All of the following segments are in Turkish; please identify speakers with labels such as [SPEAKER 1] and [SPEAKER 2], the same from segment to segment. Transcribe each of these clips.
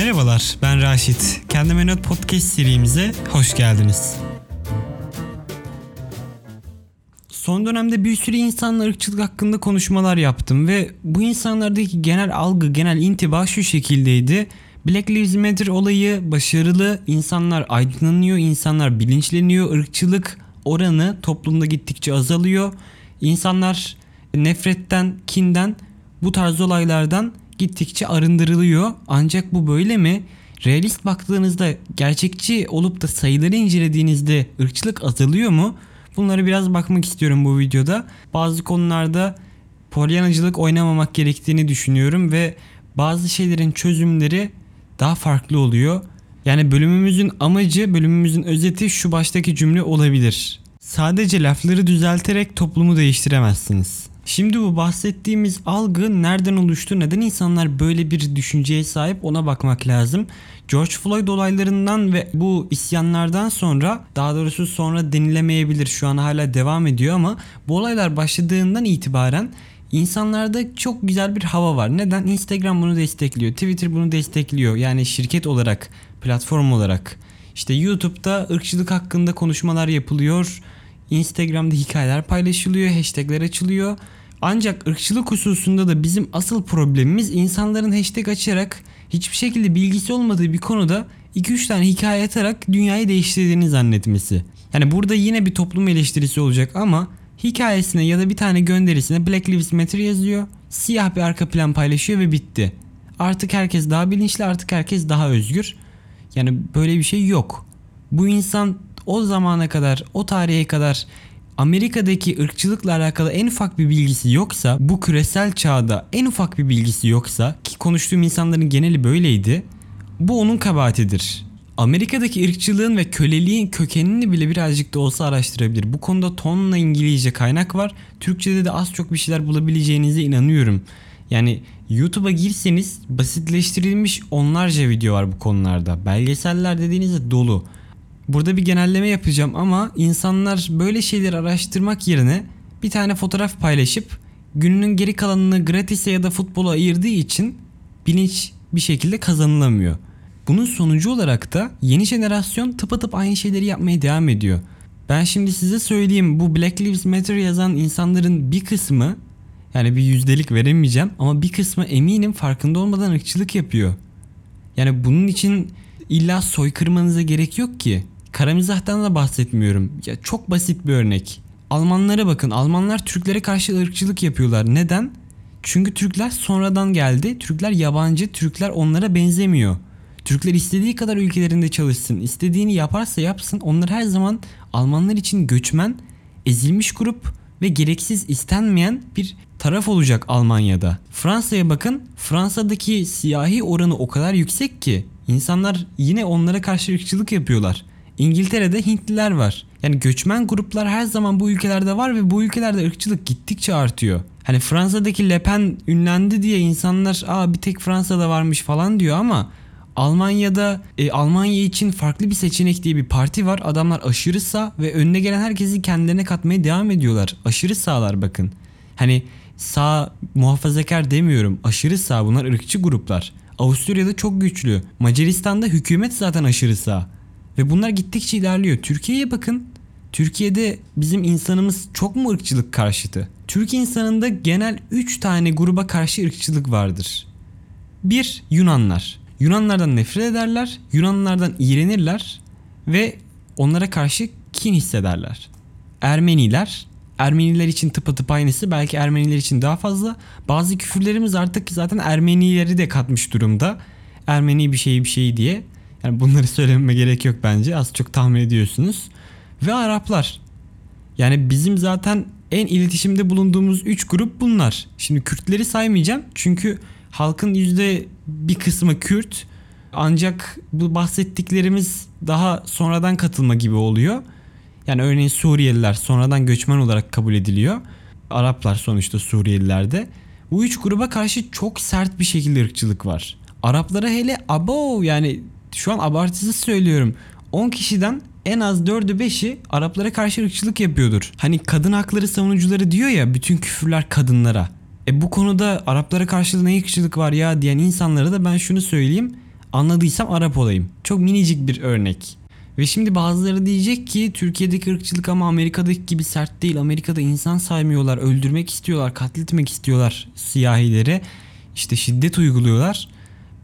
[SPEAKER 1] Merhabalar, ben Raşit. Kendime Not Podcast serimize hoş geldiniz. Son dönemde bir sürü insanla ırkçılık hakkında konuşmalar yaptım ve bu insanlardaki genel algı, genel intiba şu şekildeydi. Black Lives Matter olayı başarılı, insanlar aydınlanıyor, insanlar bilinçleniyor, ırkçılık oranı toplumda gittikçe azalıyor. İnsanlar nefretten, kinden, bu tarz olaylardan gittikçe arındırılıyor. Ancak bu böyle mi? Realist baktığınızda gerçekçi olup da sayıları incelediğinizde ırkçılık azalıyor mu? Bunları biraz bakmak istiyorum bu videoda. Bazı konularda polyanacılık oynamamak gerektiğini düşünüyorum ve bazı şeylerin çözümleri daha farklı oluyor. Yani bölümümüzün amacı, bölümümüzün özeti şu baştaki cümle olabilir. Sadece lafları düzelterek toplumu değiştiremezsiniz. Şimdi bu bahsettiğimiz algı nereden oluştu? Neden insanlar böyle bir düşünceye sahip ona bakmak lazım. George Floyd olaylarından ve bu isyanlardan sonra daha doğrusu sonra denilemeyebilir şu an hala devam ediyor ama bu olaylar başladığından itibaren insanlarda çok güzel bir hava var. Neden? Instagram bunu destekliyor. Twitter bunu destekliyor. Yani şirket olarak, platform olarak. İşte YouTube'da ırkçılık hakkında konuşmalar yapılıyor. Instagram'da hikayeler paylaşılıyor, hashtagler açılıyor. Ancak ırkçılık hususunda da bizim asıl problemimiz insanların hashtag açarak hiçbir şekilde bilgisi olmadığı bir konuda 2-3 tane hikaye atarak dünyayı değiştirdiğini zannetmesi. Yani burada yine bir toplum eleştirisi olacak ama hikayesine ya da bir tane gönderisine Black Lives Matter yazıyor. Siyah bir arka plan paylaşıyor ve bitti. Artık herkes daha bilinçli, artık herkes daha özgür. Yani böyle bir şey yok. Bu insan o zamana kadar, o tarihe kadar Amerika'daki ırkçılıkla alakalı en ufak bir bilgisi yoksa, bu küresel çağda en ufak bir bilgisi yoksa ki konuştuğum insanların geneli böyleydi. Bu onun kabahatidir. Amerika'daki ırkçılığın ve köleliğin kökenini bile birazcık da olsa araştırabilir. Bu konuda tonla İngilizce kaynak var. Türkçede de az çok bir şeyler bulabileceğinize inanıyorum. Yani YouTube'a girseniz basitleştirilmiş onlarca video var bu konularda. Belgeseller dediğinizde dolu. Burada bir genelleme yapacağım ama insanlar böyle şeyleri araştırmak yerine bir tane fotoğraf paylaşıp gününün geri kalanını gratise ya da futbola ayırdığı için bilinç bir şekilde kazanılamıyor. Bunun sonucu olarak da yeni jenerasyon tıpatıp aynı şeyleri yapmaya devam ediyor. Ben şimdi size söyleyeyim bu Black Lives Matter yazan insanların bir kısmı yani bir yüzdelik veremeyeceğim ama bir kısmı eminim farkında olmadan ırkçılık yapıyor. Yani bunun için illa soykırmanıza gerek yok ki. Karamizah'tan da bahsetmiyorum. Ya çok basit bir örnek. Almanlara bakın. Almanlar Türklere karşı ırkçılık yapıyorlar. Neden? Çünkü Türkler sonradan geldi. Türkler yabancı. Türkler onlara benzemiyor. Türkler istediği kadar ülkelerinde çalışsın. istediğini yaparsa yapsın. Onlar her zaman Almanlar için göçmen, ezilmiş grup ve gereksiz istenmeyen bir taraf olacak Almanya'da. Fransa'ya bakın. Fransa'daki siyahi oranı o kadar yüksek ki insanlar yine onlara karşı ırkçılık yapıyorlar. İngiltere'de Hintliler var. Yani göçmen gruplar her zaman bu ülkelerde var ve bu ülkelerde ırkçılık gittikçe artıyor. Hani Fransa'daki Le Pen ünlendi diye insanlar aa bir tek Fransa'da varmış falan diyor ama Almanya'da e, Almanya için farklı bir seçenek diye bir parti var. Adamlar aşırı sağ ve önüne gelen herkesi kendilerine katmaya devam ediyorlar. Aşırı sağlar bakın. Hani sağ muhafazakar demiyorum. Aşırı sağ bunlar ırkçı gruplar. Avusturya'da çok güçlü. Macaristan'da hükümet zaten aşırı sağ. Ve bunlar gittikçe ilerliyor. Türkiye'ye bakın. Türkiye'de bizim insanımız çok mu ırkçılık karşıtı? Türk insanında genel 3 tane gruba karşı ırkçılık vardır. 1. Yunanlar. Yunanlardan nefret ederler, Yunanlardan iğrenirler ve onlara karşı kin hissederler. Ermeniler, Ermeniler için tıpatıp aynısı belki Ermeniler için daha fazla. Bazı küfürlerimiz artık zaten Ermenileri de katmış durumda. Ermeni bir şey bir şey diye. Yani bunları söylememe gerek yok bence. Az çok tahmin ediyorsunuz. Ve Araplar. Yani bizim zaten en iletişimde bulunduğumuz 3 grup bunlar. Şimdi Kürtleri saymayacağım. Çünkü halkın yüzde bir kısmı Kürt. Ancak bu bahsettiklerimiz daha sonradan katılma gibi oluyor. Yani örneğin Suriyeliler sonradan göçmen olarak kabul ediliyor. Araplar sonuçta Suriyelilerde. Bu üç gruba karşı çok sert bir şekilde ırkçılık var. Araplara hele abo yani şu an abartısız söylüyorum. 10 kişiden en az 4'ü 5'i Araplara karşı ırkçılık yapıyordur. Hani kadın hakları savunucuları diyor ya bütün küfürler kadınlara. E bu konuda Araplara karşı ne ırkçılık var ya diyen insanlara da ben şunu söyleyeyim. Anladıysam Arap olayım. Çok minicik bir örnek. Ve şimdi bazıları diyecek ki Türkiye'deki ırkçılık ama Amerika'daki gibi sert değil. Amerika'da insan saymıyorlar, öldürmek istiyorlar, katletmek istiyorlar siyahileri. İşte şiddet uyguluyorlar.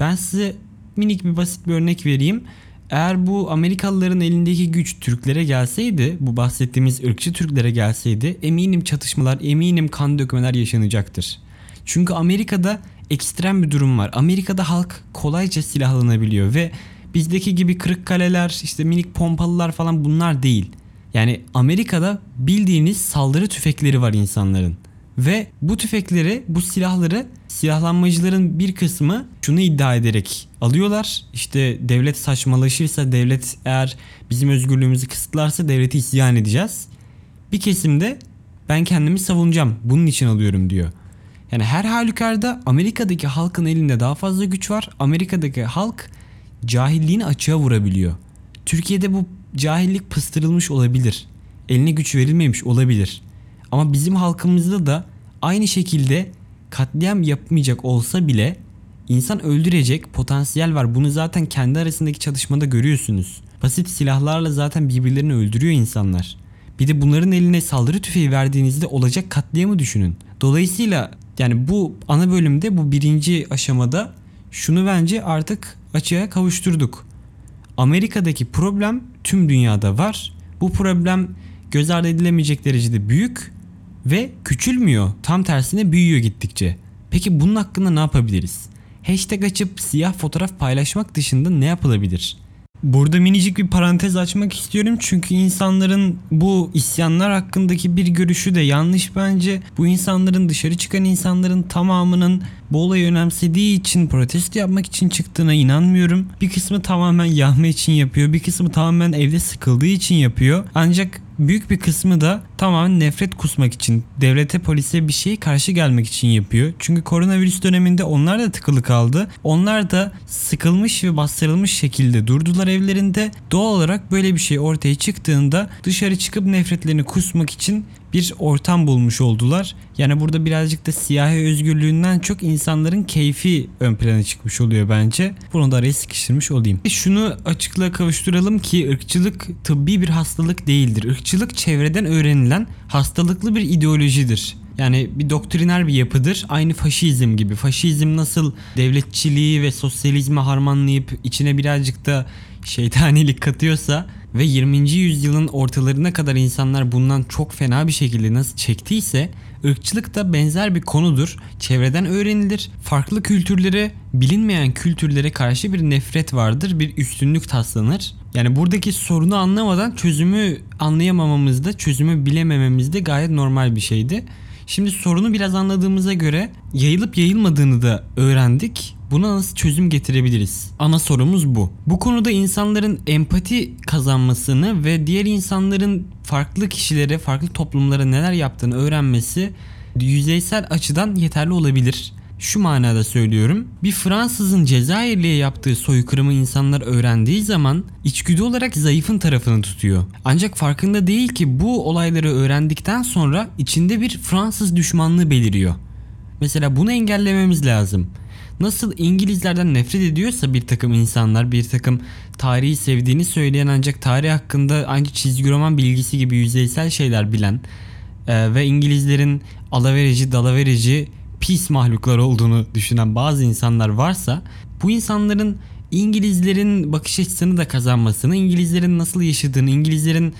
[SPEAKER 1] Ben size minik bir basit bir örnek vereyim. Eğer bu Amerikalıların elindeki güç Türklere gelseydi, bu bahsettiğimiz ırkçı Türklere gelseydi eminim çatışmalar, eminim kan dökmeler yaşanacaktır. Çünkü Amerika'da ekstrem bir durum var. Amerika'da halk kolayca silahlanabiliyor ve bizdeki gibi kırık kaleler, işte minik pompalılar falan bunlar değil. Yani Amerika'da bildiğiniz saldırı tüfekleri var insanların. Ve bu tüfekleri, bu silahları silahlanmacıların bir kısmı şunu iddia ederek alıyorlar. İşte devlet saçmalaşırsa, devlet eğer bizim özgürlüğümüzü kısıtlarsa devleti isyan edeceğiz. Bir kesimde ben kendimi savunacağım. Bunun için alıyorum diyor. Yani her halükarda Amerika'daki halkın elinde daha fazla güç var. Amerika'daki halk cahilliğini açığa vurabiliyor. Türkiye'de bu cahillik pıstırılmış olabilir. Eline güç verilmemiş olabilir. Ama bizim halkımızda da aynı şekilde katliam yapmayacak olsa bile insan öldürecek potansiyel var. Bunu zaten kendi arasındaki çatışmada görüyorsunuz. Basit silahlarla zaten birbirlerini öldürüyor insanlar. Bir de bunların eline saldırı tüfeği verdiğinizde olacak katliamı düşünün. Dolayısıyla yani bu ana bölümde bu birinci aşamada şunu bence artık açığa kavuşturduk. Amerika'daki problem tüm dünyada var. Bu problem göz ardı edilemeyecek derecede büyük ve küçülmüyor. Tam tersine büyüyor gittikçe. Peki bunun hakkında ne yapabiliriz? Hashtag açıp siyah fotoğraf paylaşmak dışında ne yapılabilir? Burada minicik bir parantez açmak istiyorum çünkü insanların bu isyanlar hakkındaki bir görüşü de yanlış bence. Bu insanların dışarı çıkan insanların tamamının bu olayı önemsediği için protesto yapmak için çıktığına inanmıyorum. Bir kısmı tamamen yahme için yapıyor, bir kısmı tamamen evde sıkıldığı için yapıyor. Ancak büyük bir kısmı da tamamen nefret kusmak için, devlete, polise bir şeye karşı gelmek için yapıyor. Çünkü koronavirüs döneminde onlar da tıkılı kaldı. Onlar da sıkılmış ve bastırılmış şekilde durdular evlerinde. Doğal olarak böyle bir şey ortaya çıktığında dışarı çıkıp nefretlerini kusmak için bir ortam bulmuş oldular. Yani burada birazcık da siyahi özgürlüğünden çok insanların keyfi ön plana çıkmış oluyor bence. Bunu da araya sıkıştırmış olayım. Şunu açıklığa kavuşturalım ki ırkçılık tıbbi bir hastalık değildir. Irkçılık çevreden öğrenilen hastalıklı bir ideolojidir. Yani bir doktriner bir yapıdır. Aynı faşizm gibi. Faşizm nasıl devletçiliği ve sosyalizmi harmanlayıp içine birazcık da şeytanilik katıyorsa ve 20. yüzyılın ortalarına kadar insanlar bundan çok fena bir şekilde nasıl çektiyse ırkçılık da benzer bir konudur. Çevreden öğrenilir. Farklı kültürlere, bilinmeyen kültürlere karşı bir nefret vardır. Bir üstünlük taslanır. Yani buradaki sorunu anlamadan çözümü anlayamamamız da, çözümü bilemememiz de gayet normal bir şeydi. Şimdi sorunu biraz anladığımıza göre yayılıp yayılmadığını da öğrendik. Buna nasıl çözüm getirebiliriz? Ana sorumuz bu. Bu konuda insanların empati kazanmasını ve diğer insanların farklı kişilere, farklı toplumlara neler yaptığını öğrenmesi yüzeysel açıdan yeterli olabilir. Şu manada söylüyorum. Bir Fransızın Cezayirli'ye yaptığı soykırımı insanlar öğrendiği zaman içgüdü olarak zayıfın tarafını tutuyor. Ancak farkında değil ki bu olayları öğrendikten sonra içinde bir Fransız düşmanlığı beliriyor. Mesela bunu engellememiz lazım. Nasıl İngilizlerden nefret ediyorsa bir takım insanlar bir takım tarihi sevdiğini söyleyen ancak tarih hakkında ancak çizgi roman bilgisi gibi yüzeysel şeyler bilen e, ve İngilizlerin alaverici dalaverici pis mahluklar olduğunu düşünen bazı insanlar varsa bu insanların İngilizlerin bakış açısını da kazanmasını, İngilizlerin nasıl yaşadığını, İngilizlerin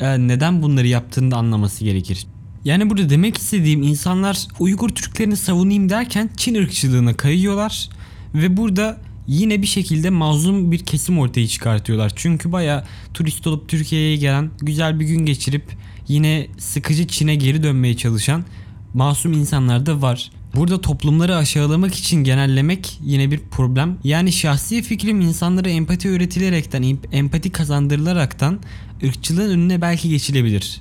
[SPEAKER 1] e, neden bunları yaptığını da anlaması gerekir. Yani burada demek istediğim insanlar Uygur Türklerini savunayım derken Çin ırkçılığına kayıyorlar ve burada yine bir şekilde mazlum bir kesim ortaya çıkartıyorlar. Çünkü baya turist olup Türkiye'ye gelen, güzel bir gün geçirip yine sıkıcı Çin'e geri dönmeye çalışan masum insanlar da var. Burada toplumları aşağılamak için genellemek yine bir problem. Yani şahsi fikrim insanlara empati öğretilerekten, empati kazandırılaraktan ırkçılığın önüne belki geçilebilir.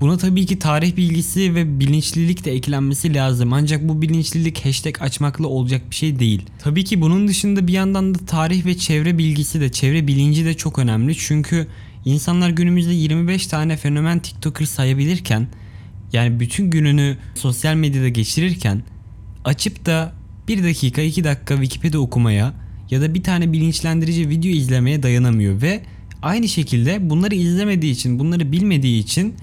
[SPEAKER 1] Buna tabii ki tarih bilgisi ve bilinçlilik de eklenmesi lazım. Ancak bu bilinçlilik hashtag açmakla olacak bir şey değil. Tabii ki bunun dışında bir yandan da tarih ve çevre bilgisi de, çevre bilinci de çok önemli. Çünkü insanlar günümüzde 25 tane fenomen TikToker sayabilirken yani bütün gününü sosyal medyada geçirirken açıp da 1 dakika 2 dakika Wikipedia okumaya ya da bir tane bilinçlendirici video izlemeye dayanamıyor ve aynı şekilde bunları izlemediği için bunları bilmediği için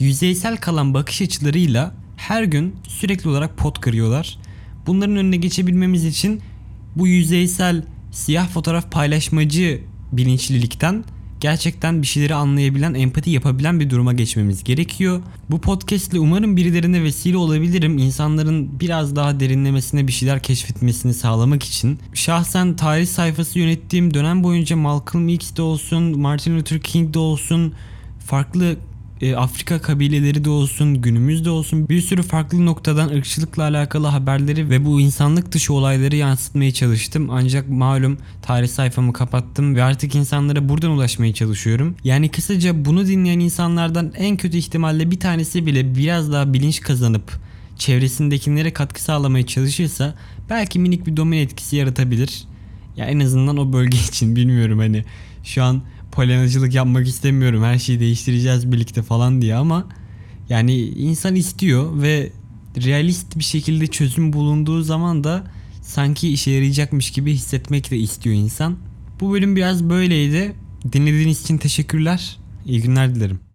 [SPEAKER 1] yüzeysel kalan bakış açılarıyla her gün sürekli olarak pot kırıyorlar. Bunların önüne geçebilmemiz için bu yüzeysel siyah fotoğraf paylaşmacı bilinçlilikten gerçekten bir şeyleri anlayabilen, empati yapabilen bir duruma geçmemiz gerekiyor. Bu podcast ile umarım birilerine vesile olabilirim. İnsanların biraz daha derinlemesine bir şeyler keşfetmesini sağlamak için. Şahsen tarih sayfası yönettiğim dönem boyunca Malcolm X'de olsun, Martin Luther King'de olsun farklı e, Afrika kabileleri de olsun, günümüzde olsun bir sürü farklı noktadan ırkçılıkla alakalı haberleri ve bu insanlık dışı olayları yansıtmaya çalıştım. Ancak malum tarih sayfamı kapattım ve artık insanlara buradan ulaşmaya çalışıyorum. Yani kısaca bunu dinleyen insanlardan en kötü ihtimalle bir tanesi bile biraz daha bilinç kazanıp çevresindekilere katkı sağlamaya çalışırsa belki minik bir domino etkisi yaratabilir. Ya en azından o bölge için bilmiyorum hani şu an polenacılık yapmak istemiyorum. Her şeyi değiştireceğiz birlikte falan diye ama yani insan istiyor ve realist bir şekilde çözüm bulunduğu zaman da sanki işe yarayacakmış gibi hissetmek de istiyor insan. Bu bölüm biraz böyleydi. Dinlediğiniz için teşekkürler. İyi günler dilerim.